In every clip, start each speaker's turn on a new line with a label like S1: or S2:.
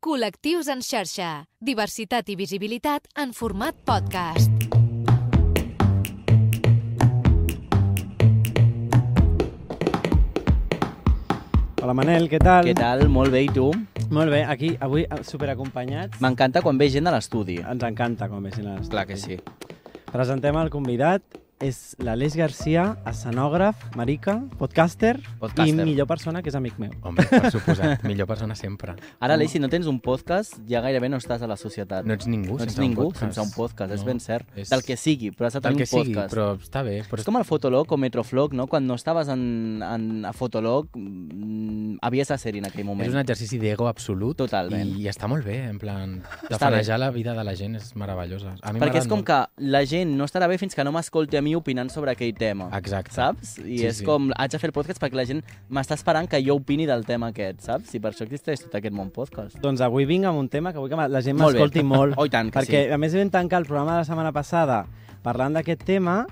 S1: Col·lectius en xarxa. Diversitat i visibilitat en format podcast.
S2: Hola Manel, què tal?
S3: Què tal? Molt bé, i tu?
S2: Molt bé, aquí avui eh, superacompanyats.
S3: M'encanta quan ve gent de l'estudi.
S2: Ens encanta com vegin les...
S3: Clar que sí.
S2: Presentem el convidat, és l'Aleix Garcia, escenògraf, marica, podcaster,
S3: Podcaster.
S2: i millor persona que és amic meu.
S4: Home, per suposat, millor persona sempre.
S3: Ara, Aleix, si no tens un podcast, ja gairebé no estàs a la societat.
S4: No ets ningú
S3: no ets
S4: sense
S3: ningú
S4: un podcast.
S3: sense un podcast, és
S4: No,
S3: ben cert.
S4: és-
S3: Del que sigui, però has de tenir
S4: que
S3: un
S4: sigui,
S3: podcast.
S4: però està bé. Però
S3: És com el Fotolog o Metroflog, no? Quan no estaves en, en, a Fotolog, mm, havies de ser-hi en aquell moment.
S4: és un exercici d'ego absolut
S3: Totalment.
S4: i, i està molt bé, en plan,
S3: Està
S4: tafanejar la vida de la gent és meravellosa. A mi
S3: Perquè és com
S4: molt.
S3: que la gent no estarà bé fins que no m'escolti a mi opinant sobre aquell tema.
S4: Exacte.
S3: Saps? I
S4: Sí,
S3: és
S4: sí.
S3: com, haig de fer el podcast perquè la gent m'està esperant que jo opini del tema aquest, saps? I per això existeix tot aquest món podcast.
S2: Doncs avui vinc amb un tema que vull que la gent
S3: Molt
S2: m'escolti molt.
S3: Oh, i tant
S2: perquè,
S3: sí.
S2: a més, vam tancar el programa de la setmana passada parlant d'aquest tema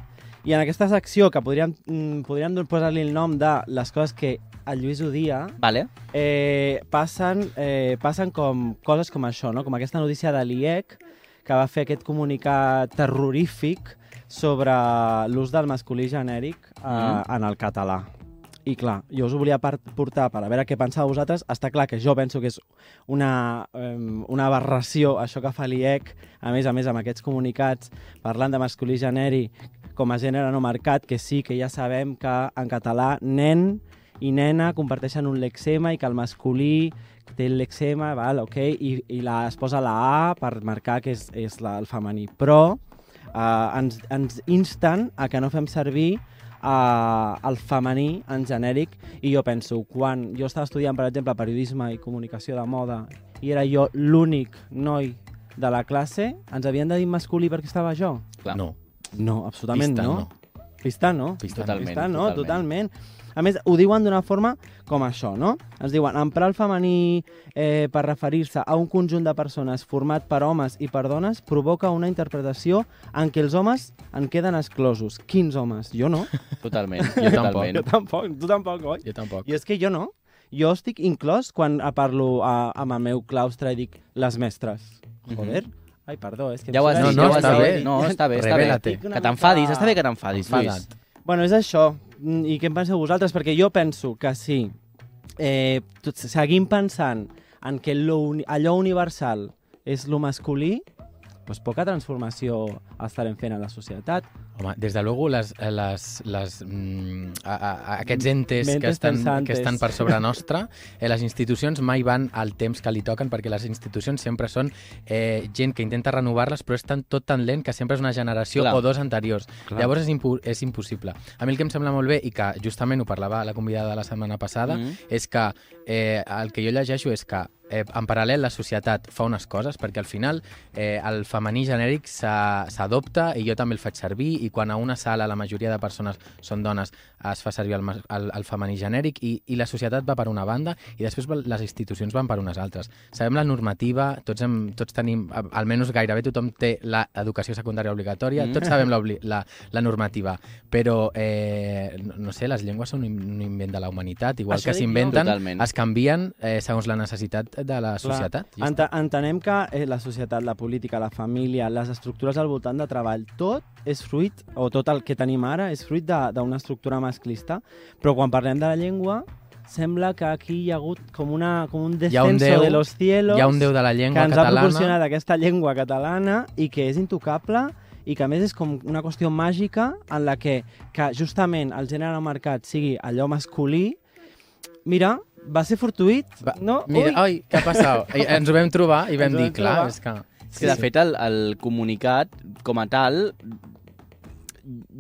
S2: i en aquesta secció, que podríem, mm, podríem posar-li el nom de les coses que el Lluís odia,
S3: Vale?
S2: eh, passen, eh, passen com coses com això, no? com aquesta notícia de l'IEC que va fer aquest comunicat terrorífic sobre l'ús del masculí genèric eh,
S3: Mhm.
S2: en el català. I clar, jo us ho volia portar per a veure què penseu vosaltres. Està clar que jo penso que és una, eh, una aberració això que fa l'IEC, a més a més amb aquests comunicats parlant de masculí genèric com a gènere no marcat, que sí que ja sabem que en català nen i nena comparteixen un lexema i que el masculí té el lexema, val, ok, i, i la, es posa la A per marcar que és, és la, el femení. Però eh, ens, ens insten a que no fem servir eh, el femení en genèric i jo penso, quan jo estava estudiant, per exemple, periodisme i comunicació de moda i era jo l'únic noi de la classe, ens havien de dir masculí perquè estava jo?
S3: Clar.
S4: No,
S2: No, absolutament
S4: pista
S2: no.
S4: no.
S2: Pista no.
S4: Pista
S3: Totalment,
S2: Pista no,
S3: totalment.
S2: totalment. A més, ho diuen d'una forma com això, no? Ens diuen, emprar el femení eh, per referir-se a un conjunt de persones format per homes i per dones provoca una interpretació en què els homes en queden exclosos. Quins homes? Jo no.
S3: Totalment.
S4: Jo tampoc.
S2: Jo tampoc, tu tampoc, oi?
S4: Jo tampoc.
S2: I és que jo no. Jo estic inclòs quan parlo a, amb el meu claustre i dic les mestres. Joder. Ai, perdó, és que...
S3: Ja ho has
S4: No,
S3: dit,
S2: surt
S4: no,
S3: ja ho has
S4: està
S3: dit.
S4: bé.
S3: No, està bé, està bé.
S4: Revela-te.
S3: Que t'enfadis, està bé que t'enfadis, Lluís.
S2: Bueno, és això. I què en penseu vosaltres? Perquè jo penso que sí, eh, tot, seguim pensant en que uni- allò universal és lo masculí, doncs poca transformació estarem fent a la societat.
S4: Home, des de luego, les, eh, les, les, mm, a, a, aquests entes
S2: Mentes
S4: que estan,
S2: pensantes.
S4: que estan per sobre nostra, eh, les institucions mai van al temps que li toquen, perquè les institucions sempre són eh, gent que intenta renovar-les, però és tan, tot tan lent que sempre és una generació
S3: Clar.
S4: o dos anteriors.
S2: Clar.
S4: Llavors és, impu és impossible. A mi el que em sembla molt bé, i que justament ho parlava la convidada de la setmana passada,
S3: Mhm.
S4: és que eh, el que jo llegeixo és que eh, en paral·lel la societat fa unes coses perquè al final eh, el femení genèric s'adopta i jo també el faig servir i quan a una sala la majoria de persones són dones es fa servir el, el, el femení genèric i, i la societat va per una banda i després les institucions van per unes altres. Sabem la normativa, tots, hem, tots tenim, almenys gairebé tothom té l'educació secundària obligatòria,
S3: Mm.
S4: tots sabem la, la, la normativa, però eh, no, sé, les llengües són un, invent de la humanitat, igual
S2: Això
S4: que
S2: dic jo.
S4: s'inventen, es canvien eh, segons la necessitat de la societat. Ja
S2: Ent entenem que eh, la societat, la política, la família, les estructures al voltant de treball, tot és fruit, o tot el que tenim ara, és fruit de- d'una estructura masclista, però quan parlem de la llengua, sembla que aquí hi ha hagut com, una, com un descenso
S4: ha un déu-
S2: de los cielos
S4: Hi ha un déu de la
S2: que
S4: llengua
S2: ens ha
S4: catalana.
S2: proporcionat aquesta llengua catalana i que és intocable i que a més és com una qüestió màgica en la que, que justament el gènere marcat sigui allò masculí, mira, va ser fortuït,
S4: Va,
S2: no?
S4: Mira,
S2: Ui!
S4: oi, què ha passat? Ens ho vam trobar i
S2: Ens
S4: vam
S2: ho
S4: dir, clar,
S2: trobar.
S4: és que...
S3: És que, de fet, el, el comunicat, com a tal,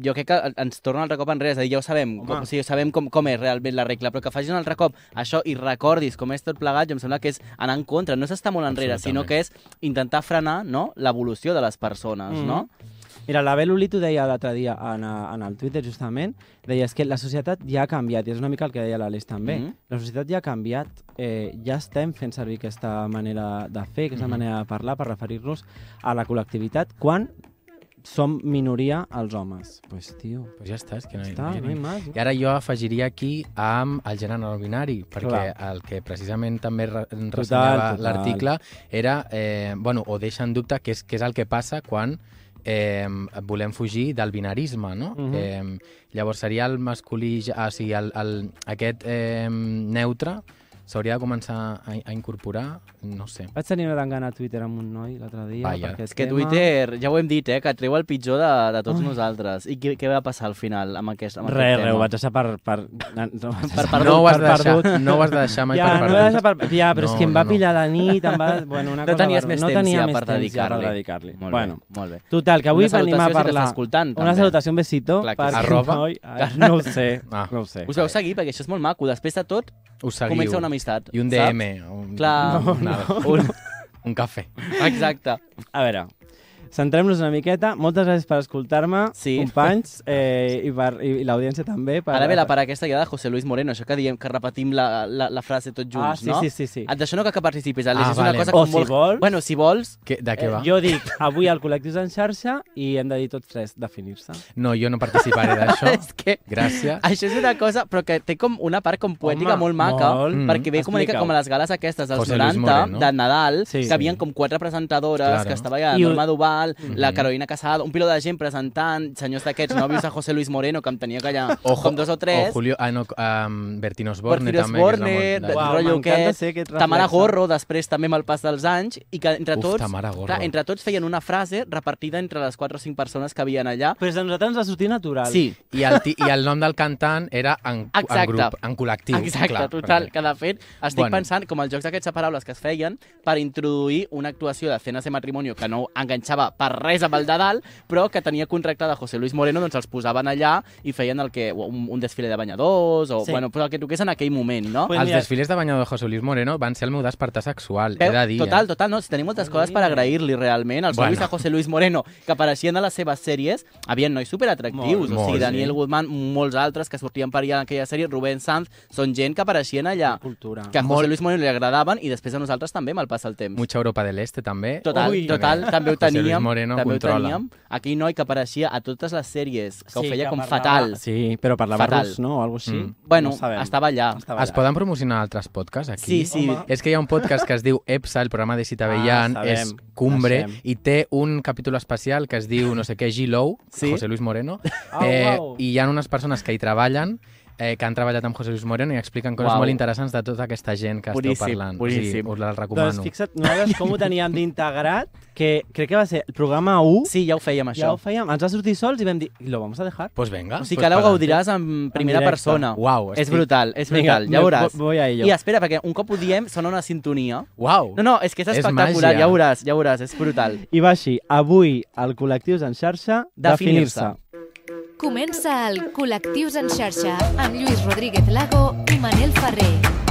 S3: jo crec que ens torna un altre cop enrere, és a dir, ja ho sabem,
S2: Home.
S3: com, o sigui, sabem com, com és realment la regla, però que facis un altre cop això i recordis com és tot plegat, jo em sembla que és anar en contra, no és estar molt enrere, sinó que és intentar frenar no, l'evolució de les persones,
S2: Mhm.
S3: no?
S2: Mira, la Bel Olito deia l'altre dia en, en el Twitter, justament, deia és que la societat ja ha canviat, i és una mica el que deia l'Aleix també.
S3: Mhm.
S2: La societat ja ha canviat, eh, ja estem fent servir aquesta manera de fer, aquesta
S4: Mhm.
S2: manera de parlar per referir-nos a la col·lectivitat, quan som minoria els homes. Pues, tio,
S4: Pues ja està, és que no hi,
S2: està,
S4: no hi ha
S2: no hi.
S4: I ara jo afegiria aquí amb el gènere no binari, perquè
S2: Clar.
S4: el que precisament també re- ressenyava l'article era, eh, bueno, o deixa en dubte què és, què és el que passa quan eh, volem fugir del binarisme, no?
S2: Mhm.
S4: eh, llavors seria el masculí, o sigui, el, el, aquest eh, neutre s'hauria de començar a, a incorporar, no sé.
S2: Vaig tenir una tangana a Twitter amb un noi l'altre dia.
S4: Vaja.
S3: És que
S2: tema.
S3: Twitter, ja ho hem dit, eh, que treu el pitjor de, de tots nosaltres. I què, què va passar al final amb aquest, amb
S2: Res,
S3: aquest
S2: res,
S3: tema?
S2: ho vaig deixar per... per, no,
S3: Per perdut,
S4: no, ho has
S2: per
S4: de deixar,
S2: perdut.
S4: no ho has de deixar mai
S2: ja,
S4: per
S2: no
S4: perdut.
S2: deixat per... Ja, però
S4: No,
S2: és que em
S4: no,
S2: va
S4: no.
S2: pillar la nit, em va... Bueno, una
S3: No
S2: cosa
S3: tenies més
S2: no
S3: temps
S2: tenia
S3: ja
S2: més
S3: per
S2: temps ja per
S3: dedicar-li.
S2: dedicar-li.
S3: Molt
S2: Bueno,
S3: bé, molt bé.
S2: total, que avui
S3: Una
S2: venim a
S3: salutació si
S2: parlar...
S3: t'estàs escoltant,
S2: Una
S3: també.
S2: salutació, un besito.
S3: Clar.
S4: Arroba?
S2: Noi, no ho sé,
S4: Ah.
S2: no ho sé.
S3: Us veu seguir, perquè això és molt maco. Després de tot,
S4: Us seguiu.
S3: comença una amistat.
S4: I un
S3: saps?
S4: DM. Un,
S3: Clar.
S4: un, un, un cafè.
S3: Exacte.
S2: A veure, centrem-nos una miqueta. Moltes gràcies per escoltar-me,
S3: Sí.
S2: companys, eh, i, per, i, i l'audiència també. Per,
S3: Ara ve la part aquesta ja de José Luis Moreno, això que diem que repetim la, la, la frase tots
S2: Ah,
S3: junts,
S2: sí,
S3: no?
S2: sí, sí, sí.
S3: Et D'això no cal que participis, Alice.
S4: Ah,
S3: és una
S4: vale.
S3: cosa
S2: O
S3: com
S2: si
S3: molt...
S2: vols.
S3: Bueno, si vols...
S4: Que, de què
S2: Eh,
S4: va?
S2: jo dic, avui el col·lectiu és en xarxa i hem de dir tots tres, definir-se.
S4: No, jo no participaré d'això.
S3: és que
S4: Gràcies.
S3: això és una cosa, però que té com una part com poètica
S2: Home,
S3: molt maca,
S2: molt.
S3: perquè ve com una mica com a les gales aquestes dels
S4: José Luis
S3: 90,
S4: Moreno.
S3: de Nadal,
S2: Sí.
S3: que havien com quatre presentadores,
S4: Claro.
S3: que estava allà
S2: I ho-
S3: Norma Duval, la. Carolina Casado, un pilot de gent presentant, senyors d'aquests, nòvios a José Luis Moreno, que em tenia que allà com dos o tres,
S4: O Julio, ah, no, um, Bertino Osborne
S3: Bertino
S4: també.
S3: Osborne,
S4: molt...
S2: Uau,
S3: rotllo aquest, Tamara
S2: reflexe.
S3: Gorro, després també amb el pas dels anys, i que entre
S4: Uf,
S3: tots,
S4: Gorro.
S3: clar, entre tots feien una frase repartida entre les quatre o cinc persones que havien allà.
S2: Però a nosaltres ens va sortir natural.
S3: Sí,
S4: I el, I el nom del cantant era en, en
S3: Exacte.
S4: grup, en col·lectiu.
S3: Exacte,
S4: clar,
S3: total,
S4: perquè-
S3: que de fet estic
S4: Bueno.
S3: pensant com els jocs d'aquests de paraules que es feien per introduir una actuació de cenes de matrimoni que no enganxava per res amb el de dalt, però que tenia contractada José Luis Moreno, doncs els posaven allà i feien el que, un, un desfile de banyadors, o
S2: Sí.
S3: bueno, pues el que toqués en aquell moment, no?
S2: Pues
S4: Els
S2: mira-
S4: desfiles de banyador de José Luis Moreno van ser el meu despertar sexual,
S3: Veu?
S4: he de dir.
S3: total,
S4: eh?
S3: total, no, si tenim moltes coses per agrair-li realment. Els
S4: Bueno.
S3: bueno. de José Luis Moreno, que apareixien a les seves sèries, havien nois superatractius.
S2: Molt,
S3: o sigui,
S4: molt,
S3: Daniel
S4: sí.
S3: Guzmán, molts altres que sortien per allà en aquella sèrie, Rubén Sanz, són gent que apareixien allà.
S2: Cultura.
S3: Que a José
S4: Molt.
S3: Luis Moreno li agradaven i després a nosaltres també mal passa el temps.
S4: Mucha Europa del Este també.
S3: Total,
S2: Ui.
S3: total, també ho
S4: Luis
S3: teníem.
S4: Moreno
S3: també ho
S4: controla.
S3: teníem. Aquell noi que apareixia a totes les sèries, que ho
S2: Sí,
S3: feia
S2: que
S3: com
S2: parlava-
S3: fatal.
S2: Sí, però parlava
S3: Fatal.
S2: rus, no? O alguna així.
S4: Mm.
S3: Bueno,
S2: no sabem.
S3: estava allà.
S2: Estava
S4: Es
S2: allà.
S4: poden promocionar altres podcasts aquí?
S3: Sí, sí.
S2: Home.
S4: És que hi ha un podcast que es diu EPSA, el programa de Cita
S2: Ah,
S4: Bellan,
S2: sabem,
S4: és Cumbre,
S2: coneixem.
S4: i té un capítol especial que es diu no sé què, G-Low,
S3: Sí?
S4: José Luis Moreno,
S2: Ah,
S4: eh,
S2: uau.
S4: i hi ha unes persones que hi treballen eh, que han treballat amb José Luis Moreno i expliquen coses
S3: Uau.
S4: molt interessants de tota aquesta gent que
S3: Boníssim,
S4: esteu parlant.
S3: boníssim.
S4: Sí, us la recomano.
S2: Doncs fixa't, nosaltres com ho teníem d'integrat, que crec que va ser el programa 1,
S3: Sí, ja ho fèiem,
S2: ja
S3: això.
S2: ho fèiem, ens va sortir sols i vam dir, lo vamos a dejar.
S4: Pues venga.
S3: O sigui
S4: pues
S3: que ara ho gaudiràs en primera
S2: directe.
S3: persona.
S4: Uau,
S3: És
S4: estic-
S3: brutal, és
S2: Vinga,
S3: brutal, ja
S2: me-
S3: veuràs.
S2: voy a ello.
S3: I espera, perquè un cop ho diem sona una sintonia.
S4: Uau.
S3: No, no, és que és
S4: És
S3: espectacular,
S4: màgia.
S3: ja veuràs, ja veuràs, és brutal.
S2: I va així, avui el Col·lectius en xarxa,
S3: Definir-se.
S2: definir-se.
S1: Comença el Col·lectius en xarxa amb Lluís Rodríguez Lago i Manel Ferrer.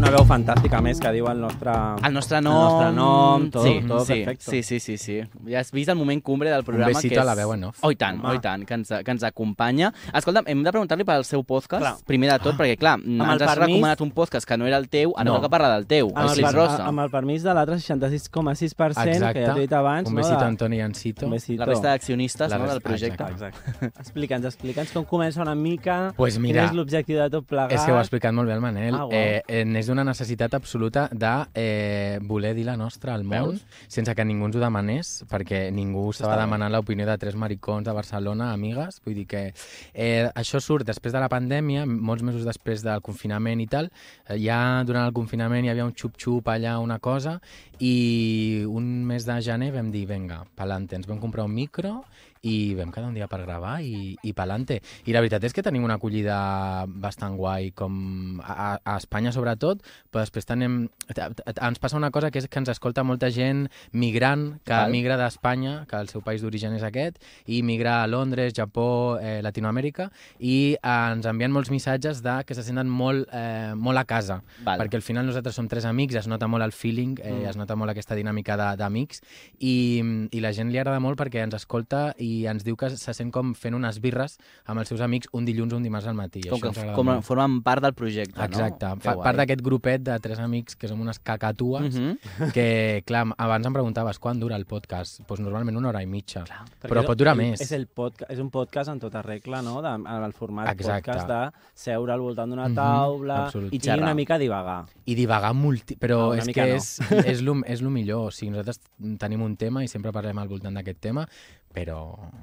S2: Una veu fantàstica, més, que diu el nostre...
S3: El nostre nom...
S2: El nostre nom, tot,
S3: sí,
S2: tot
S3: sí,
S2: perfecto.
S3: Sí, sí, sí, sí. Ja has vist el moment cumbre del programa.
S4: besito
S3: que és...
S4: a la veu en off.
S3: Oh, i tant,
S2: Home.
S3: oh, i tant, que ens, que ens acompanya. Escolta'm, hem de preguntar-li pel seu podcast,
S2: Clar.
S3: primer de tot, perquè, clar, ens
S2: el
S3: has
S2: permís-
S3: recomanat un podcast que no era el teu, ara
S4: No.
S3: no. toca parlar del teu,
S2: Amb
S3: el
S2: el,
S3: Rosa.
S2: amb el permís de l'altre 66,6% que ja t'he dit abans.
S4: Un
S2: no,
S4: besito
S2: de...
S4: a Antoni Ancito.
S2: Un besito.
S3: La resta d'accionistes
S4: La
S3: no, del projecte.
S4: exacte.
S2: Explica'ns, explica'ns com comença una mica,
S4: Pues mira,
S2: quin és l'objectiu de tot plegat.
S4: És que ho ha explicat molt bé el Manel.
S2: Ah, uau.
S4: eh, eh, d'una necessitat absoluta de eh, voler dir la nostra al món
S3: Veus?
S4: sense que ningú ens ho demanés, perquè ningú estava demanant l'opinió de tres maricons de Barcelona, amigues. Vull dir que eh, això surt després de la pandèmia, molts mesos després del confinament i tal. Eh, ja durant el confinament hi havia un xup-xup allà, una cosa, i un mes de gener vam dir, venga, pa'lante, ens vam comprar un micro i vam quedar un dia per gravar i, i pa'lante. I la veritat és que tenim una acollida bastant guai, com a, a Espanya sobretot, però després tenim, ens passa una cosa que és que ens escolta molta gent migrant, que
S3: Val.
S4: migra d'Espanya, que el seu país d'origen és aquest, i migra a Londres, Japó, eh, Latinoamèrica, i eh, ens envien molts missatges de que se senten molt, eh, molt a casa,
S3: Val.
S4: perquè al final nosaltres som tres amics, es nota molt el feeling, eh,
S2: Mm.
S4: es nota molt aquesta dinàmica d'amics, i, i la gent li agrada molt perquè ens escolta i i ens diu que se sent com fent unes birres amb els seus amics un dilluns o un dimarts al matí. i
S3: Com que com
S4: molt.
S3: formen part del projecte,
S4: Exacte,
S3: no?
S4: fa part d'aquest grupet de tres amics que som unes cacatues,
S3: Mhm.
S4: que, clar, abans em preguntaves quan dura el podcast. Pues normalment una hora i mitja,
S3: Clar.
S4: però pot durar
S2: el,
S4: més.
S2: És, el podca és un podcast en tota regla, no? De, en el format
S4: Exacte.
S2: podcast de seure al voltant d'una
S4: Mhm,
S2: taula
S4: absolut.
S2: i,
S3: I xerrar.
S2: una mica divagar.
S4: I divagar multi... Però
S2: No, una
S4: és que
S2: no.
S4: és, és, lo, és lo millor. O sigui, nosaltres tenim un tema i sempre parlem al voltant d'aquest tema, però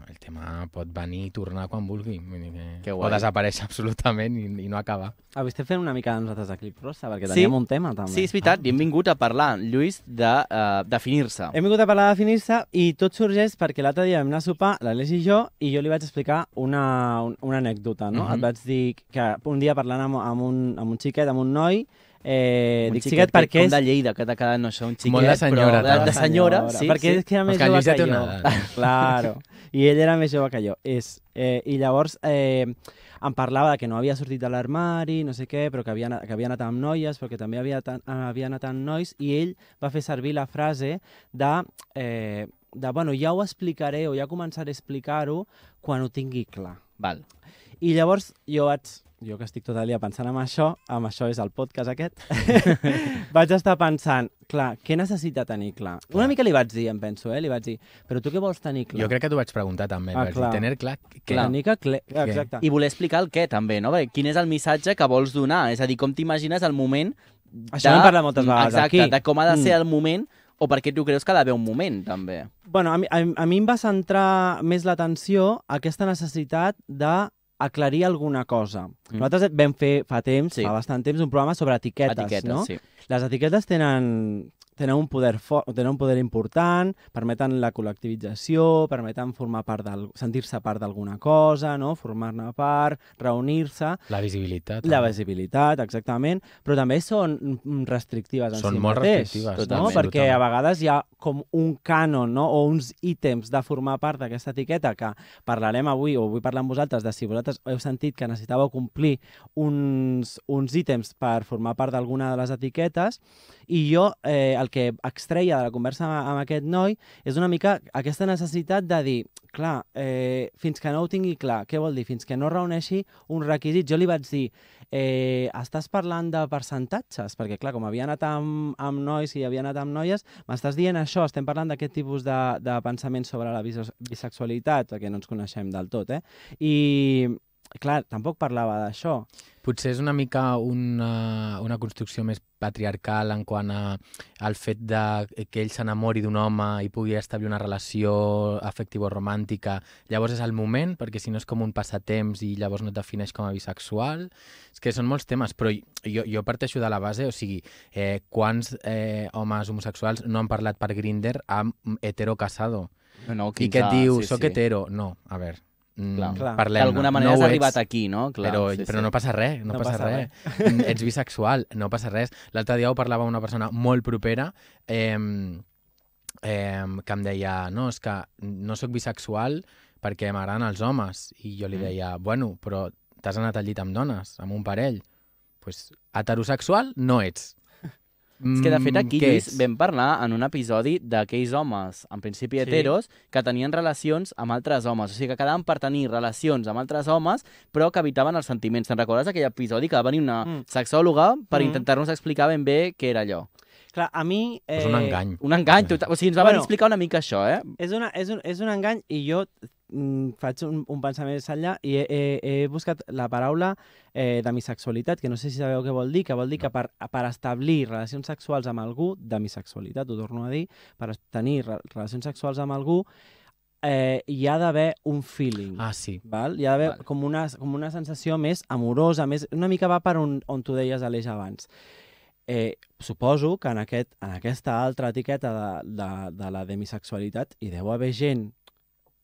S4: el tema pot venir i tornar quan vulgui. Vull dir que...
S3: Que
S4: o desaparèixer absolutament i, i no acabar.
S2: Avui estem fent una mica de nosaltres de Clip Rosa, perquè
S3: Sí?
S2: teníem un tema, també.
S3: Sí, és veritat, i hem vingut a parlar, Lluís, de uh, definir-se.
S2: Hem vingut a parlar de definir-se i tot sorgeix perquè l'altre dia vam anar a sopar, l'Aleix i jo, i jo li vaig explicar una, un, una anècdota, no?
S4: Mhm.
S2: Et vaig dir que un dia parlant amb, amb, un, amb un xiquet, amb un noi, eh,
S3: Un
S2: dic xiquet,
S3: que-
S2: perquè
S3: com
S2: és...
S3: de Lleida, que t'ha quedat, no sé, un xiquet,
S4: Molt de senyora,
S3: però de, de senyora, sí,
S2: perquè
S3: sí.
S2: és que era més jove que jo.
S4: una.
S2: Claro. I ell era més jove que jo. És, eh, I llavors eh, em parlava de que no havia sortit de l'armari, no sé què, però que havia, que havia anat amb noies, però que també havia, tan, havia anat amb nois, i ell va fer servir la frase de, eh, de bueno, ja ho explicaré o ja començaré a explicar-ho quan ho tingui clar.
S3: Val.
S2: I llavors jo vaig, jo que estic tot el dia pensant en això, amb això és el podcast aquest, vaig estar pensant, clar, què necessita tenir clar? Una
S4: Clar.
S2: mica li vaig dir, em penso, eh? li vaig dir, però tu què vols tenir clar?
S4: Jo crec que t'ho vaig preguntar també.
S2: Ah,
S4: dir,
S2: clar.
S4: Tener clar
S2: que
S4: que...
S2: tenir que... Cle... Exacte.
S3: I voler explicar el què, també, no? Perquè quin és el missatge que vols donar? És a dir, com t'imagines el moment...
S2: Això n'hem parlat moltes vegades
S3: Exacte,
S2: aquí.
S3: de com ha de ser
S2: Mm.
S3: el moment o per què tu creus que ha d'haver un moment, també.
S2: Bueno, a mi, a, a mi em va centrar més l'atenció aquesta necessitat de aclarir alguna cosa.
S3: Mm.
S2: Nosaltres vam fer fa temps,
S3: Sí.
S2: fa bastant temps, un programa sobre etiquetes,
S3: Etiquetes,
S2: no?
S3: sí.
S2: Les etiquetes tenen, tenen, un poder fort, tenen un poder important, permeten la col·lectivització, permeten formar part del, sentir-se part d'alguna cosa, no? formar-ne part, reunir-se,
S4: La visibilitat.
S2: la
S4: també.
S2: visibilitat, exactament, però també són restrictives en
S4: Són
S2: si
S4: molt
S2: mateix,
S4: restrictives,
S2: no?
S3: totalment.
S2: perquè a vegades hi ha com un cànon no? o uns ítems de formar part d'aquesta etiqueta que parlarem avui o vull parlar amb vosaltres de si vosaltres heu sentit que necessitàveu complir uns, uns ítems per formar part d'alguna de les etiquetes i jo eh, el que extreia de la conversa amb, amb aquest noi és una mica aquesta necessitat de dir, clar, eh, fins que no ho tingui clar, què vol dir? Fins que no reuneixi un requisit. Jo li vaig dir, eh, estàs parlant de percentatges? Perquè, clar, com havia anat amb, amb nois i havia anat amb noies, m'estàs dient això, estem parlant d'aquest tipus de, de pensament sobre la bis bisexualitat, perquè no ens coneixem del tot, eh? I, clar, tampoc parlava d'això.
S4: Potser és una mica una, una construcció més patriarcal en quant a, al fet de que ell s'enamori d'un home i pugui establir una relació afectiva o romàntica. Llavors és el moment, perquè si no és com un passatemps i llavors no et defineix com a bisexual. És que són molts temes, però jo, jo parteixo de la base, o sigui, eh, quants eh, homes homosexuals no han parlat per Grinder amb hetero casado?
S3: No, no,
S4: I que et diu, soc hetero. No, a veure,
S3: Clar.
S2: Clar.
S4: parlem
S3: D'alguna manera
S4: no
S3: has arribat
S4: ets,
S3: aquí, no? Clar,
S4: però,
S3: sí,
S4: però
S3: sí.
S4: no passa res, no,
S2: No
S4: passa,
S2: passa
S4: res. Mm, Ets bisexual, no passa res. L'altre dia ho parlava una persona molt propera eh, eh, que em deia no, és que no sóc bisexual perquè m'agraden els homes. I jo li
S3: Mm.
S4: deia, bueno, però t'has anat al llit amb dones, amb un parell. pues, heterosexual no ets.
S3: És que, de fet, aquí,
S4: Mm, què
S3: Lluís, vam parlar en un episodi d'aquells homes, en principi
S2: Sí.
S3: heteros, que tenien relacions amb altres homes. O sigui, que quedaven per tenir relacions amb altres homes, però que evitaven els sentiments. Te'n recordes aquell episodi que va venir una
S2: Mm.
S3: sexòloga per
S2: Mm.
S3: intentar-nos explicar ben bé què era allò?
S2: Clar, a mi...
S4: És un engany.
S3: Un engany, total. O sigui, ens va
S2: Bueno.
S3: explicar una mica això, eh?
S2: És, una, és, un, és un engany i jo mm, faig un, un pensament més enllà i he, he, he buscat la paraula eh, demisexualitat, que no sé si sabeu què vol dir, que vol dir que per, per establir relacions sexuals amb algú, demisexualitat, ho torno a dir, per tenir re relacions sexuals amb algú, eh, hi ha d'haver un feeling.
S4: Ah, sí.
S2: Val? Hi ha d'haver com, una, com una sensació més amorosa, més, una mica va per on, on tu deies, Aleix, abans. Eh, suposo que en, aquest, en aquesta altra etiqueta de, de, de la demisexualitat hi deu haver gent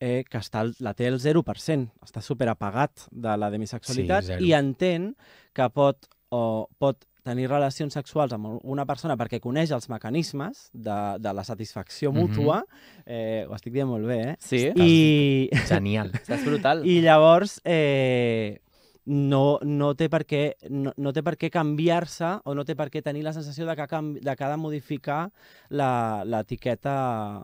S2: eh, que està, la té el 0%, està super apagat de la demisexualitat
S4: Sí, zero.
S2: i entén que pot, o, pot tenir relacions sexuals amb una persona perquè coneix els mecanismes de, de la satisfacció
S4: Mhm.
S2: mútua, eh, ho estic dient molt bé, eh?
S3: Sí.
S2: I,
S4: Genial.
S3: Saps brutal?
S2: i llavors, eh, no, no, té per què, no, no té què canviar-se o no té per què tenir la sensació de que, canvi- de que ha de modificar l'etiqueta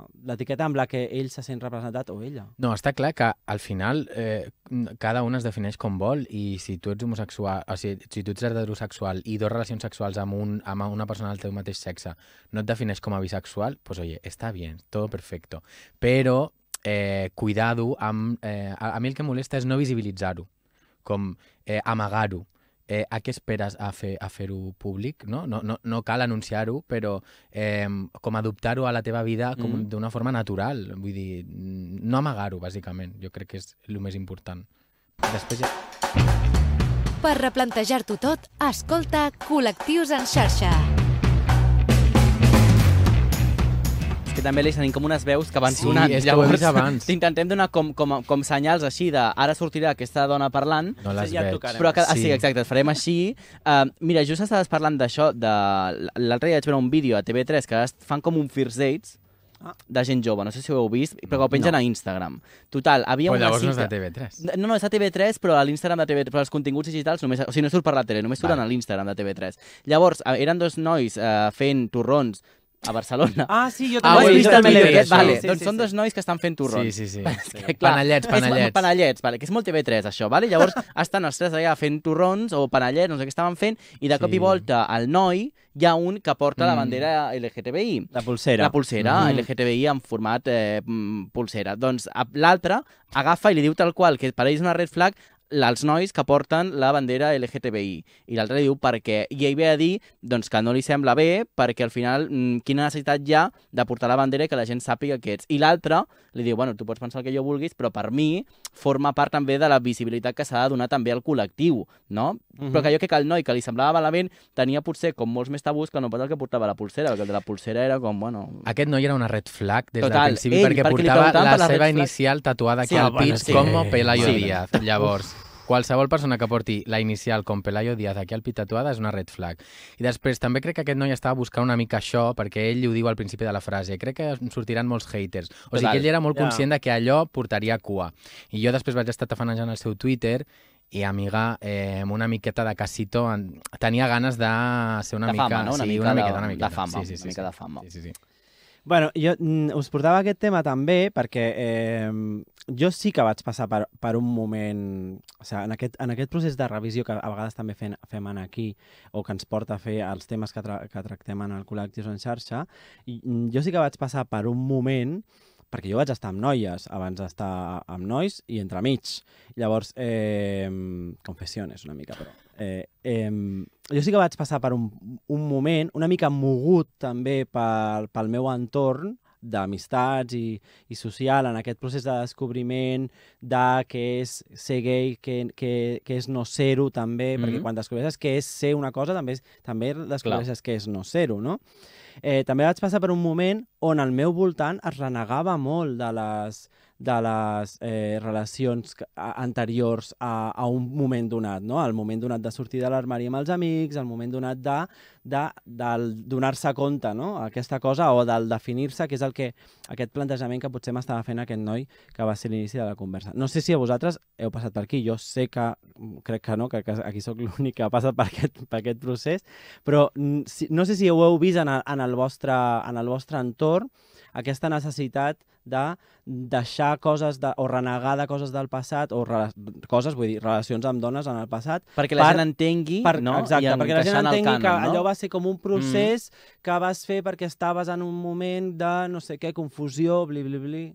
S2: amb la que ell se sent representat o ella.
S4: No, està clar que al final eh, cada un es defineix com vol i si tu ets homosexual, o sigui, si tu ets heterosexual i dos relacions sexuals amb, un, amb una persona del teu mateix sexe no et defineix com a bisexual, pues oye, està bien, todo perfecto. Però eh, cuidado amb... Eh, a, a mi el que molesta és no visibilitzar-ho, com eh, amagar-ho. Eh, a què esperes a fer a fer-ho públic? No, no, no, no cal anunciar-ho, però eh, com adoptar-ho a la teva vida com
S3: Mhm.
S4: d'una forma natural. Vull dir, mm, no amagar-ho, bàsicament. Jo crec que és el més important. Després ja...
S1: Per replantejar-t'ho tot, escolta Col·lectius en xarxa.
S3: És que també, Aleix, tenim com unes veus que van
S4: Sí,
S3: sonant.
S4: és que ho abans.
S3: Intentem donar com, com, com senyals així de ara sortirà aquesta dona parlant,
S4: No les
S2: ja
S4: veig.
S2: tocarem.
S3: però que, sí. Ah, sí, exacte, farem així. Uh, mira, just estaves parlant d'això, de... l'altre dia vaig veure un vídeo a TV3 que fan com un first dates
S2: Ah.
S3: de gent jove, no sé si ho heu vist, però que ho pengen
S2: No.
S3: a Instagram. Total, havia
S4: Però
S3: una
S4: llavors no és
S3: cita...
S4: de TV3.
S3: No, no, és a TV3, però a l'Instagram de TV3, però els continguts digitals només, o sigui, no surt per la tele, només surten
S4: Vale.
S3: a l'Instagram de TV3. Llavors, eren dos nois eh, fent torrons a Barcelona.
S2: Ah, sí, jo
S4: Ah,
S2: també
S4: ho he vist aquest,
S2: això.
S3: vale,
S2: Sí,
S3: doncs
S2: sí,
S3: són
S2: sí.
S3: dos nois que estan fent torrons.
S4: Sí, sí, sí.
S3: Que, clar,
S4: Panellets,
S3: és-
S4: panellets.
S3: panellets, vale, que és molt TV3 això, vale? Llavors estan els tres allà fent torrons o panellets, no sé què estaven fent, i de cop i
S4: Sí.
S3: volta al noi hi ha un que porta la
S4: Mm.
S3: bandera LGTBI.
S2: La pulsera.
S3: La pulsera,
S2: Mhm.
S3: LGTBI en format eh, mm, pulsera. Doncs a- l'altre agafa i li diu tal qual, que per ell és una red flag, als nois que porten la bandera LGTBI. I l'altre diu per què. I ell ve a dir doncs, que no li sembla bé perquè al final mm, quina necessitat hi ha de portar la bandera i que la gent sàpiga que ets. I l'altre li diu, bueno, tu pots pensar el que jo vulguis, però per mi forma part també de la visibilitat que s'ha de donar també al col·lectiu, no?
S2: Mhm.
S3: Però que jo crec que el noi que li semblava malament tenia potser com molts més tabús que no pas el que portava la pulsera, perquè el de la pulsera era com, bueno...
S4: Aquest noi era una red flag des
S3: Total,
S4: del principi
S3: ell,
S4: perquè,
S3: perquè
S4: portava la
S3: la
S4: seva inicial tatuada aquí
S3: Sí,
S4: al
S3: bueno,
S4: pit
S3: sí.
S4: com Pelayo
S3: Sí.
S4: Díaz. Llavors, qualsevol persona que porti la inicial com Pelayo Díaz aquí al pit tatuada és una red flag. I després també crec que aquest noi estava buscant una mica això perquè ell ho diu al principi de la frase. Crec que sortiran molts haters. O sigui que ell era molt
S2: Ja.
S4: conscient de que allò portaria cua. I jo després vaig estar tafanejant el seu Twitter i, amiga, eh, amb una miqueta de casito, en... tenia ganes de ser una
S3: de
S4: mica...
S3: fama, no? Una
S4: sí,
S3: mica
S4: una
S3: de,
S4: miqueta, una miqueta.
S3: de fama,
S4: sí, sí, sí,
S3: una mica
S4: sí.
S3: de fama.
S4: Sí, sí, sí.
S2: Bueno, jo mm, us portava aquest tema també perquè eh, jo sí que vaig passar per, per un moment... O sigui, en aquest, en aquest procés de revisió que a vegades també fem, fem aquí o que ens porta a fer els temes que, tra que tractem en el Col·lectius en xarxa, i, mm, jo sí que vaig passar per un moment perquè jo vaig estar amb noies abans d'estar amb nois i entremig. Llavors, eh, confessiones una mica, però... Eh, eh, jo sí que vaig passar per un, un moment una mica mogut també pel, pel meu entorn d'amistats i, i social en aquest procés de descobriment de què és ser gay, què, què, què és no ser-ho també, mm -hmm. perquè
S3: Mhm.
S2: quan descobreixes què és ser una cosa també, també descobreixes què és no ser-ho, no? Eh, també vaig passar per un moment on al meu voltant es renegava molt de les, de les eh, relacions anteriors a, a un moment donat, no? Al moment donat de sortir de l'armari amb els amics, al moment donat de, de, del donar-se compte, no? Aquesta cosa, o del definir-se, que és el que, aquest plantejament que potser m'estava fent aquest noi que va ser l'inici de la conversa. No sé si a vosaltres heu passat per aquí, jo sé que, crec que no, que, que aquí sóc l'únic que ha passat per aquest, per aquest procés, però no sé si ho heu vist en el, en el, vostre, en el vostre entorn, aquesta necessitat de deixar coses de, o renegar de coses del passat o rela, coses, vull dir, relacions amb dones en el passat
S3: Perquè la
S2: Per-
S3: gent entengui,
S2: per,
S3: no?
S2: exacte,
S3: I
S2: perquè la gent entengui que
S3: cànon, no?
S2: allò va ser com un procés mm. que vas fer perquè estaves en un moment de no sé què, confusió, bli, bli, bli.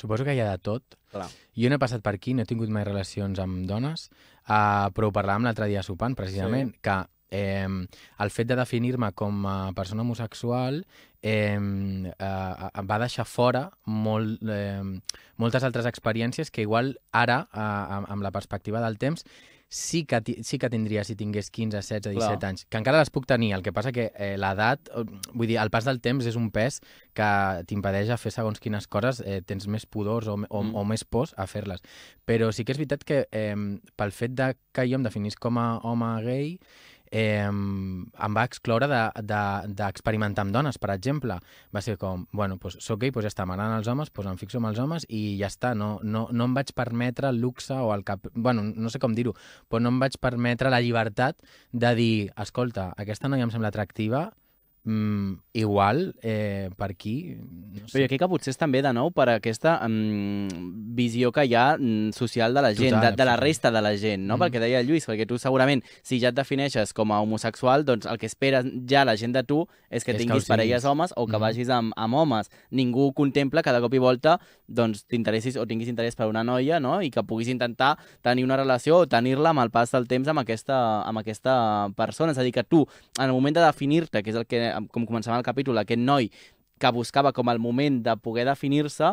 S4: Suposo que hi ha de tot.
S2: Clar.
S4: Jo no he passat per aquí, no he tingut mai relacions amb dones, uh, però ho parlàvem l'altre dia sopant, precisament, sí. que eh, el fet de definir-me com a persona homosexual eh, eh, em va deixar fora molt, eh, moltes altres experiències que igual ara, eh, amb la perspectiva del temps, sí que, sí que tindria si tingués 15, 16, 17
S3: Clar.
S4: anys. Que encara les puc tenir, el que passa que eh, l'edat, eh, vull dir, el pas del temps és un pes que t'impedeix a fer segons quines coses, eh, tens més pudors o, o,
S3: Mm.
S4: o més pors a fer-les. Però sí que és veritat que eh, pel fet de que jo em definís com a home gay, eh, em va excloure d'experimentar de, de, amb dones, per exemple. Va ser com, bueno, doncs soc gay, doncs ja està, m'agraden els homes, doncs em fixo amb els homes i ja està, no, no, no em vaig permetre el luxe o el cap... Bueno, no sé com dir-ho, però no em vaig permetre la llibertat de dir, escolta, aquesta noia em sembla atractiva, mm, igual eh, per aquí... No sé.
S3: Però jo crec que potser és també, de nou, per aquesta mm, visió que hi ha mm, social de la gent,
S4: Total,
S3: de, de la resta de la gent, no?
S4: Mhm.
S3: Perquè deia Lluís, perquè tu segurament, si ja et defineixes com a homosexual, doncs el que espera ja la gent de tu és que
S4: És que
S3: tinguis
S4: ho
S3: parelles homes o que
S4: Mhm.
S3: vagis amb, amb homes. Ningú contempla que de cop i volta doncs t'interessis o tinguis interès per una noia, no? I que puguis intentar tenir una relació o tenir-la amb el pas del temps amb aquesta, amb aquesta persona. És a dir, que tu, en el moment de definir-te, que és el que, com començava el capítol, aquest noi que buscava com el moment de poder definir-se,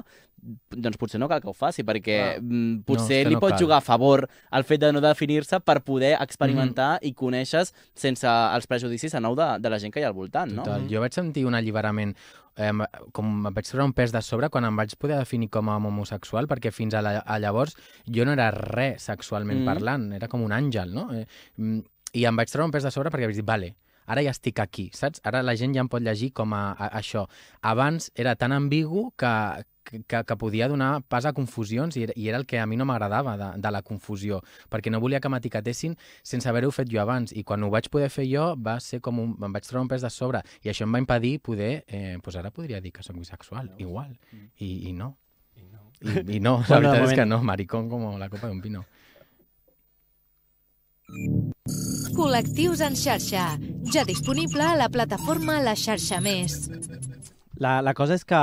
S3: doncs potser no cal que ho faci, perquè mm,
S4: No,
S3: potser
S4: que
S3: li
S4: no
S3: pot
S4: cal.
S3: jugar a favor el fet de no definir-se per poder experimentar i conèixer sense els prejudicis a nou de, de la gent que hi ha al voltant, no?
S4: Total. Jo vaig sentir un alliberament, eh, com em vaig treure un pes de sobre quan em vaig poder definir com a homosexual, perquè fins a, la, a llavors jo no era res sexualment
S3: Mm.
S4: mm. parlant, era com un àngel, no? Eh, mm, I em vaig treure un pes de sobre perquè vaig dir, vale, ara ja estic aquí, saps? Ara la gent ja em pot llegir com a, a, a això. Abans era tan ambigu que, que, que podia donar pas a confusions i era, i era el que a mi no m'agradava de, de la confusió, perquè no volia que m'etiquetessin sense haver-ho fet jo abans. I quan ho vaig poder fer jo va ser com un... em vaig treure un pes de sobre i això em va impedir poder... Eh, doncs ara podria dir que soc bisexual, igual. I, i no. I, i no, la veritat és que no, maricón com la copa d'un pino.
S1: Col·lectius en xarxa. Ja disponible a la plataforma La Xarxa Més.
S2: La, la cosa és que,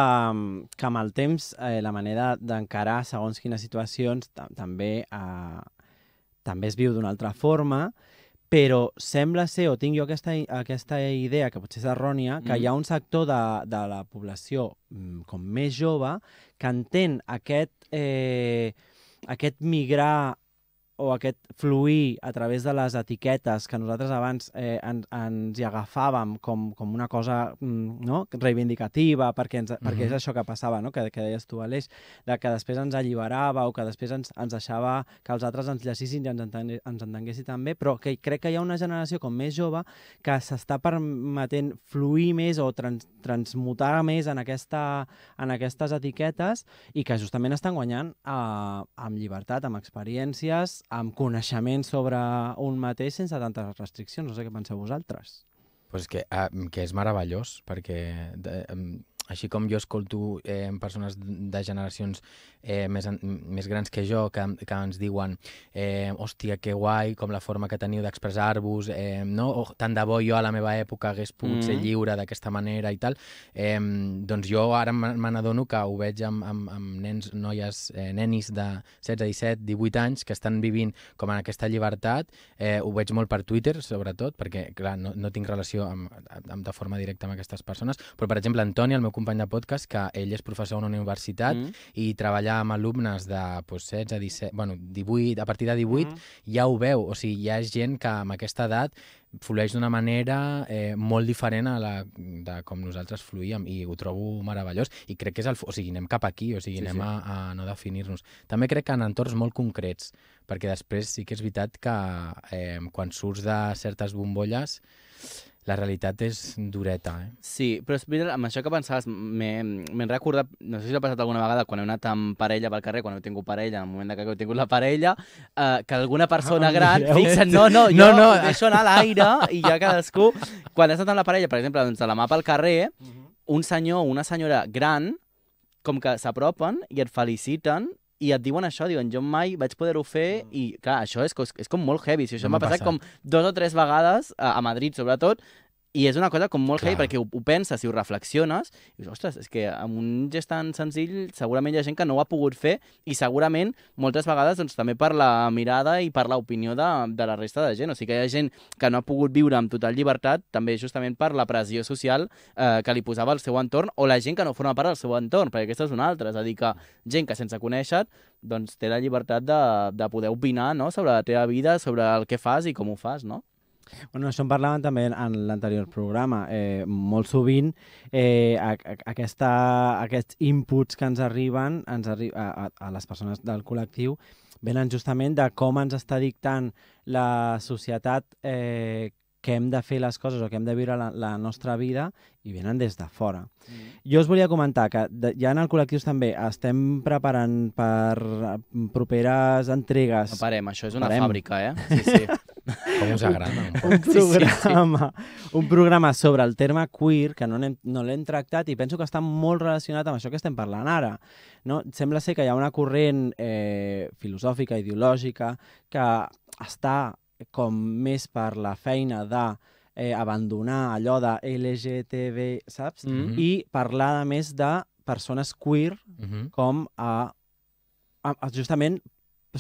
S2: que amb el temps eh, la manera d'encarar segons quines situacions ta també, eh, també es viu d'una altra forma, però sembla ser, o tinc jo aquesta, aquesta idea, que potser és errònia, que
S3: Mm.
S2: hi ha un sector de, de la població mm, com més jove que entén aquest, eh, aquest migrar o aquest fluir a través de les etiquetes que nosaltres abans eh, en, ens hi agafàvem com, com una cosa mm, no? reivindicativa, perquè, ens, perquè és
S4: Mhm.
S2: això que passava, no? que, que deies tu, Aleix, de que després ens alliberava o que després ens, ens deixava que els altres ens llegissin i ens, entengué, ens entenguessin també, però que crec que hi ha una generació com més jove que s'està permetent fluir més o trans, transmutar més en, aquesta, en aquestes etiquetes i que justament estan guanyant eh, amb llibertat, amb experiències, amb coneixement sobre un mateix sense tantes restriccions. No sé què penseu vosaltres.
S4: Pues que, ah, que és meravellós, perquè de, em, així com jo escolto eh, persones de generacions eh, més, més grans que jo que, que ens diuen eh, hòstia, que guai, com la forma que teniu d'expressar-vos, eh, no? O, tant de bo jo a la meva època hagués pogut
S3: Mm.
S4: ser lliure d'aquesta manera i tal, eh, doncs jo ara me me n'adono que ho veig amb, amb, amb nens, noies, eh, nenis de 16, 17, 18 anys que estan vivint com en aquesta llibertat, eh, ho veig molt per Twitter, sobretot, perquè, clar, no, no tinc relació amb, amb, de forma directa amb aquestes persones, però, per exemple, Antoni, el meu company de podcast, que ell és professor a una universitat
S3: Mm.
S4: i treballa amb alumnes de pues, 16, 17, bueno, 18, a partir de 18, mm. ja ho veu, o sigui, ja és gent que amb aquesta edat flueix d'una manera eh, molt diferent a la de com nosaltres fluïem i ho trobo meravellós i crec que és el... O sigui, anem cap aquí, o sigui,
S3: Sí,
S4: anem
S3: sí.
S4: A, a no definir-nos. També crec que en entorns molt concrets, perquè després sí que és veritat que eh, quan surts de certes bombolles la realitat és dureta, eh?
S3: Sí, però és veritat, amb això que pensaves, m'he recordat, no sé si t'ha passat alguna vegada quan heu anat amb parella pel carrer, quan heu tingut parella, en el moment que heu tingut la parella, eh, que alguna persona
S2: Ah,
S3: gran,
S2: mireu.
S3: fixa't, no, no, jo
S4: No, no.
S3: ho deixo anar a l'aire i ja cadascú, quan has estat amb la parella, per exemple, doncs de la mà pel carrer, un senyor o una senyora gran, com que s'apropen i et feliciten i et diuen això, diuen, jo mai vaig poder-ho fer i, clar, això és, és com molt heavy. Si això
S4: No
S3: m'ha passat
S4: passat.
S3: com dos o tres vegades a, a Madrid, sobretot, i és una cosa com molt heavy perquè ho, ho penses i ho reflexiones i dius, ostres, és que amb un gest tan senzill segurament hi ha gent que no ho ha pogut fer i segurament moltes vegades doncs, també per la mirada i per l'opinió de, de la resta de gent. O sigui que hi ha gent que no ha pogut viure amb total llibertat també justament per la pressió social eh, que li posava el seu entorn o la gent que no forma part del seu entorn, perquè aquesta és una altra. És a dir, que gent que sense conèixer doncs, té la llibertat de, de poder opinar no? sobre la teva vida, sobre el que fas i com ho fas, no?
S2: Bueno, això en parlàvem també en l'anterior programa. Eh, molt sovint eh, a, a, aquesta, aquests inputs que ens arriben ens arri a, a, les persones del col·lectiu venen justament de com ens està dictant la societat eh, que hem de fer les coses o que hem de viure la, la nostra vida i venen des de fora.
S3: Mm.
S2: Jo us volia comentar que de, ja en el col·lectius també estem preparant per properes entregues
S3: No parem, això és una
S2: Parem.
S3: fàbrica, eh? Sí, sí.
S4: Com us agrada?
S2: un programa, un programa sobre el terme queer que no l'hem no l'hem tractat i penso que està molt relacionat amb això que estem parlant ara. No? Sembla ser que hi ha una corrent eh, filosòfica, ideològica, que està com més per la feina de eh, abandonar allò de LGTB, saps?
S3: Mm.
S2: I parlar a més de persones queer
S4: Mhm.
S2: com a, a, a justament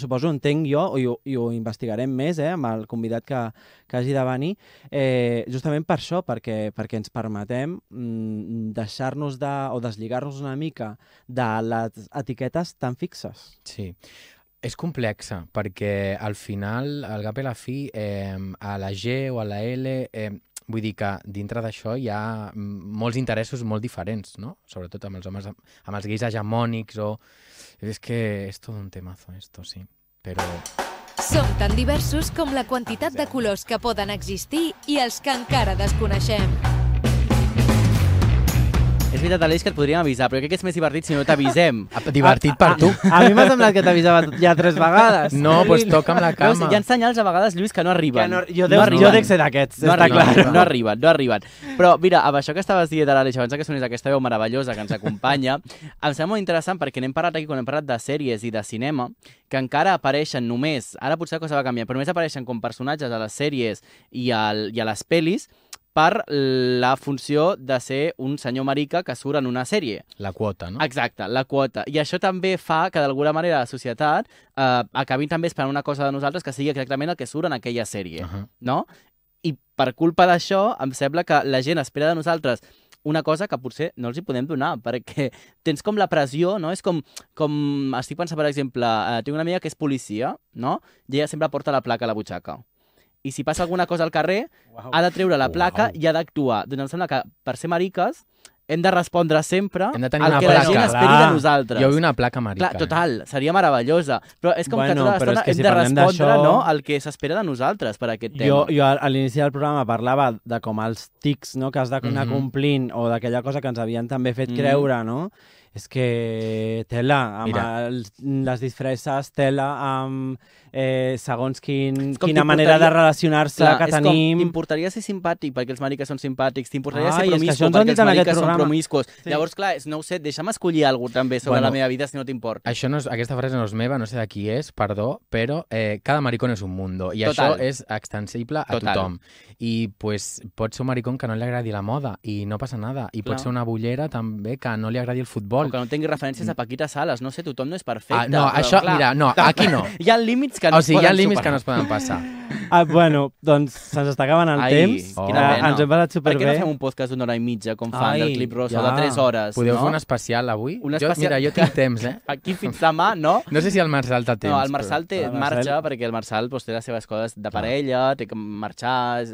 S2: suposo, entenc jo, i ho, i ho investigarem més eh, amb el convidat que, que hagi de venir, eh, justament per això, perquè, perquè ens permetem mm, deixar-nos de, o deslligar-nos una mica de les etiquetes tan fixes.
S4: Sí. És complexa, perquè al final, al cap i la fi, eh, a la G o a la L, eh, vull dir que dintre d'això hi ha mm, molts interessos molt diferents, no? Sobretot amb els homes, amb els gais hegemònics o... És que és tot un temazo, esto, sí. Però...
S1: Som tan diversos com la quantitat de colors que poden existir i els que encara desconeixem.
S3: És veritat, Aleix, que et podríem avisar, però crec que és més divertit si no t'avisem.
S4: Divertit per tu.
S2: A mi m'ha semblat que t'avisava ja tres vegades.
S4: No, doncs pues toca amb la
S3: Veus,
S4: cama.
S3: hi ha senyals a vegades, Lluís, que no arriben.
S2: Que no, jo,
S3: no arriben.
S2: jo dec ser d'aquests,
S3: no
S2: està clar.
S3: no arriben, no arriben. Però mira, amb això que estaves dient de l'Aleix, abans que sonés aquesta veu meravellosa que ens acompanya, em sembla molt interessant perquè n'hem parlat aquí quan hem parlat de sèries i de cinema, que encara apareixen només, ara potser la cosa va canviar, però només apareixen com personatges a les sèries i, al, i a les pel·lis per la funció de ser un senyor marica que surt en una sèrie.
S4: La quota, no?
S3: Exacte, la quota. I això també fa que d'alguna manera la societat eh, acabi també esperant una cosa de nosaltres que sigui exactament el que surt en aquella sèrie
S4: Uh -huh.
S3: no? I per culpa d'això, em sembla que la gent espera de nosaltres una cosa que potser no els hi podem donar, perquè tens com la pressió, no? És com, com estic pensant, per exemple, eh, tinc una amiga que és policia, no? I ella sempre porta la placa a la butxaca. I si passa alguna cosa al carrer,
S2: Uau.
S3: ha de treure la placa
S4: Uau.
S3: i ha d'actuar. Doncs em sembla que per ser mariques hem de respondre sempre
S4: Hem de tenir
S3: al
S4: una
S3: que la
S4: placa.
S3: gent esperi
S2: Clar.
S3: de nosaltres.
S4: Jo vull una placa marica.
S3: Clar, total, seria meravellosa. Però és com que
S2: Bueno,
S3: tota
S2: però és
S3: l'estona
S2: que
S3: hem
S2: si
S3: de respondre no, al que s'espera de nosaltres per aquest tema.
S2: Jo, jo a l'inici del programa parlava de com els tics no, que has d'anar
S4: Mhm.
S2: complint o d'aquella cosa que ens havien també fet
S3: Mhm.
S2: creure, no? És que tela, amb
S4: Mira.
S2: els, les disfresses, tela amb eh, segons quin, quina manera de relacionar-se que
S3: és
S2: tenim.
S3: t'importaria ser simpàtic perquè els mariques són simpàtics, t'importaria ser promiscu perquè els mariques són promiscus.
S2: Sí.
S3: Llavors, clar, és, no ho sé, deixa'm escollir alguna cosa també sobre
S4: Bueno.
S3: la meva vida si no t'importa.
S4: Això no és, aquesta frase no és meva, no sé de qui és, perdó, però eh, cada maricón és un mundo i
S3: Total.
S4: això és extensible a
S3: Total.
S4: tothom. I pues, pot ser un maricón que no li agradi la moda i no passa nada. I
S3: Clar.
S4: pot ser una bullera també que no li agradi el
S3: O
S4: futbol.
S3: que no tingui referències a Paquita Sales. No sé, tothom no és perfecte.
S4: Ah, no,
S3: però,
S4: això,
S3: clar,
S4: mira, no, aquí no.
S3: Hi ha límits que no
S4: O
S3: es
S4: sigui, hi ha límits que
S3: superar.
S4: no es poden passar.
S2: Ah, bueno, doncs se'ns està acabant el
S3: Ai,
S2: temps.
S3: quina
S2: Eh,
S3: pena.
S2: ens hem passat
S3: Per què no
S2: superbé.
S3: fem un podcast d'una hora i mitja, com fan
S2: Ai,
S3: del Clip Rosa,
S2: ja.
S3: de 3 hores?
S4: Podeu
S3: no?
S4: fer un especial avui?
S3: Un
S4: Jo,
S3: especial-
S4: mira, jo tinc temps, eh?
S3: Aquí fins demà, no?
S4: No sé si el Marçal té temps.
S3: No, el Marçal té,
S2: El Marçal-
S3: marxa perquè el Marçal doncs, té les seves coses de parella, té que marxar,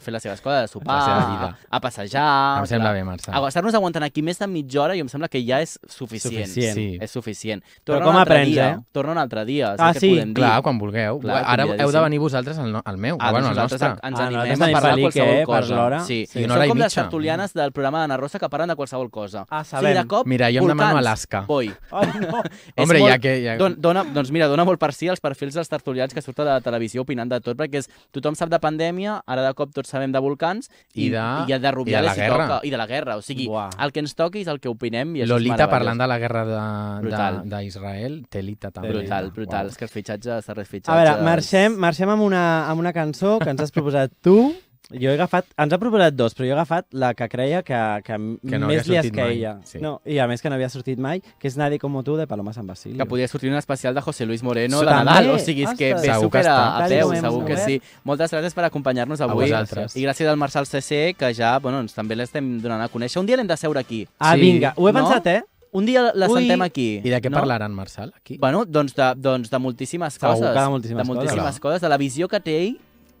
S3: fer les seves coses, a sopar, a, a passejar...
S4: Però... Em sembla
S3: clar.
S4: bé, Marçal.
S3: A estar-nos aguantant aquí més de mitja hora i em sembla que ja és suficient.
S2: Suficient.
S4: Sí.
S3: És suficient.
S2: Però
S3: Torna
S2: com
S3: un altre
S2: aprens,
S3: dia.
S2: eh?
S3: Torna un altre dia.
S2: Ah, sí?
S3: podem dir.
S4: Clar, quan vulgueu.
S3: Clar,
S4: Ara heu de venir vosaltres al, no, al meu,
S3: Ah,
S4: bueno, al
S3: nosaltres
S4: nostre.
S3: ens
S2: Ah,
S3: animem
S2: nosaltres
S3: a
S2: tenim
S3: parlar de qualsevol
S2: eh, per
S3: cosa.
S2: l'hora.
S3: Sí.
S4: Sí, una
S3: Són
S4: hora i
S3: com les tertulianes del programa d'Anna Rosa que parlen de qualsevol cosa.
S2: Ah, sabem.
S3: de cop,
S4: Mira, jo em demano. Alaska.
S3: Boi.
S2: Ai, no.
S4: Hombre,
S3: molt-
S4: ja que... Ja...
S3: Don, dona, doncs mira, dona molt per si els perfils dels tertulians que surten de la televisió opinant de tot, perquè és, tothom sap de pandèmia, ara de cop tots sabem de volcans, i,
S4: I de-
S3: i de Rubiales
S4: i de la guerra.
S3: toca, i de la guerra. O sigui,
S2: Buah.
S3: el que ens toqui és el que opinem i
S4: Lolita
S3: meravellós.
S4: parlant de la guerra de-
S3: Brutal.
S4: de- d'Israel, Telita també.
S3: Brutal, brutal.
S4: Uau.
S3: És que els fitxatges, els darrers
S2: A
S3: fitxatges...
S2: veure, marxem, marxem amb, una, amb una cançó que ens has proposat tu. Jo he agafat, ens ha proposat dos, però jo he agafat la que creia que, que,
S4: Que no
S2: més li esqueia.
S4: sí.
S2: No, I a més que no havia sortit mai, que és Nadie como tú, de Paloma San Basilio.
S3: Que podria sortir un especial de José Luis Moreno de. Nadal. O sigui, és que ve
S4: Segur que
S3: super a,
S4: està.
S3: a peu, segur que
S2: hem
S3: sí. Moltes gràcies per acompanyar-nos
S4: A
S3: avui.
S4: vosaltres.
S3: I gràcies al Marçal CC, que ja, bueno, ens també l'estem donant a conèixer. Un dia l'hem de seure aquí.
S2: Ah,
S4: Sí.
S2: vinga, ho he
S3: No?
S2: pensat, eh?
S3: Un dia la
S2: Ui.
S3: sentem aquí.
S4: I de què
S3: no?
S4: parlaran, Marçal, aquí?
S3: Bueno, doncs de, doncs de moltíssimes
S2: Segur
S3: coses.
S2: que de moltíssimes
S3: de moltíssimes
S4: coses.
S3: coses. De la visió que té ell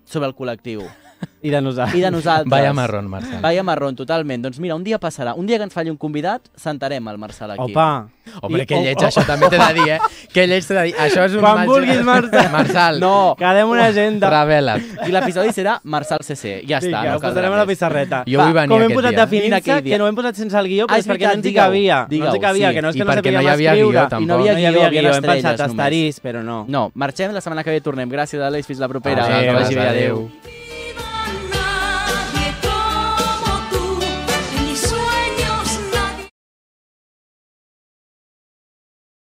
S3: sobre el col·lectiu.
S2: I de nosaltres.
S3: I de nosaltres.
S4: Vaya marrón, Marçal.
S3: Vaya marrón, totalment. Doncs mira, un dia passarà. Un dia que ens falli un convidat, sentarem el Marçal aquí.
S2: Opa,
S4: Home,
S2: I-
S4: que
S2: oh,
S4: lleig,
S2: oh.
S4: això també t'he de dir, eh? Que lleig t'he de dir. Això és un...
S2: Quan vulguis, Marçal.
S4: Marçal,
S3: No,
S2: Quedem una agenda.
S4: revela't.
S3: i l'episodi serà Marçal CC. Ja està,
S2: Vinga,
S3: no
S2: ho posarem a la pissarreta.
S4: Jo vull venir
S2: Com hem
S4: aquest
S2: posat
S4: dia.
S3: Vine
S2: definint
S3: aquell dia.
S2: que no hem posat sense el guió,
S3: Ah,
S2: però
S3: és
S2: perquè no ens hi cabia. No ens hi cabia, que no és que no
S4: perquè no hi
S2: sabíem
S4: havia
S2: escriure.
S4: guió,
S3: I no
S4: tampoc.
S3: havia
S2: No hi havia
S3: guió,
S2: guió,
S3: havia
S2: hem pensat estarís, però no.
S3: No, marxem, la setmana que ve tornem. Gràcies, Àlex, fins la propera.
S4: Adéu, adéu.
S3: adéu.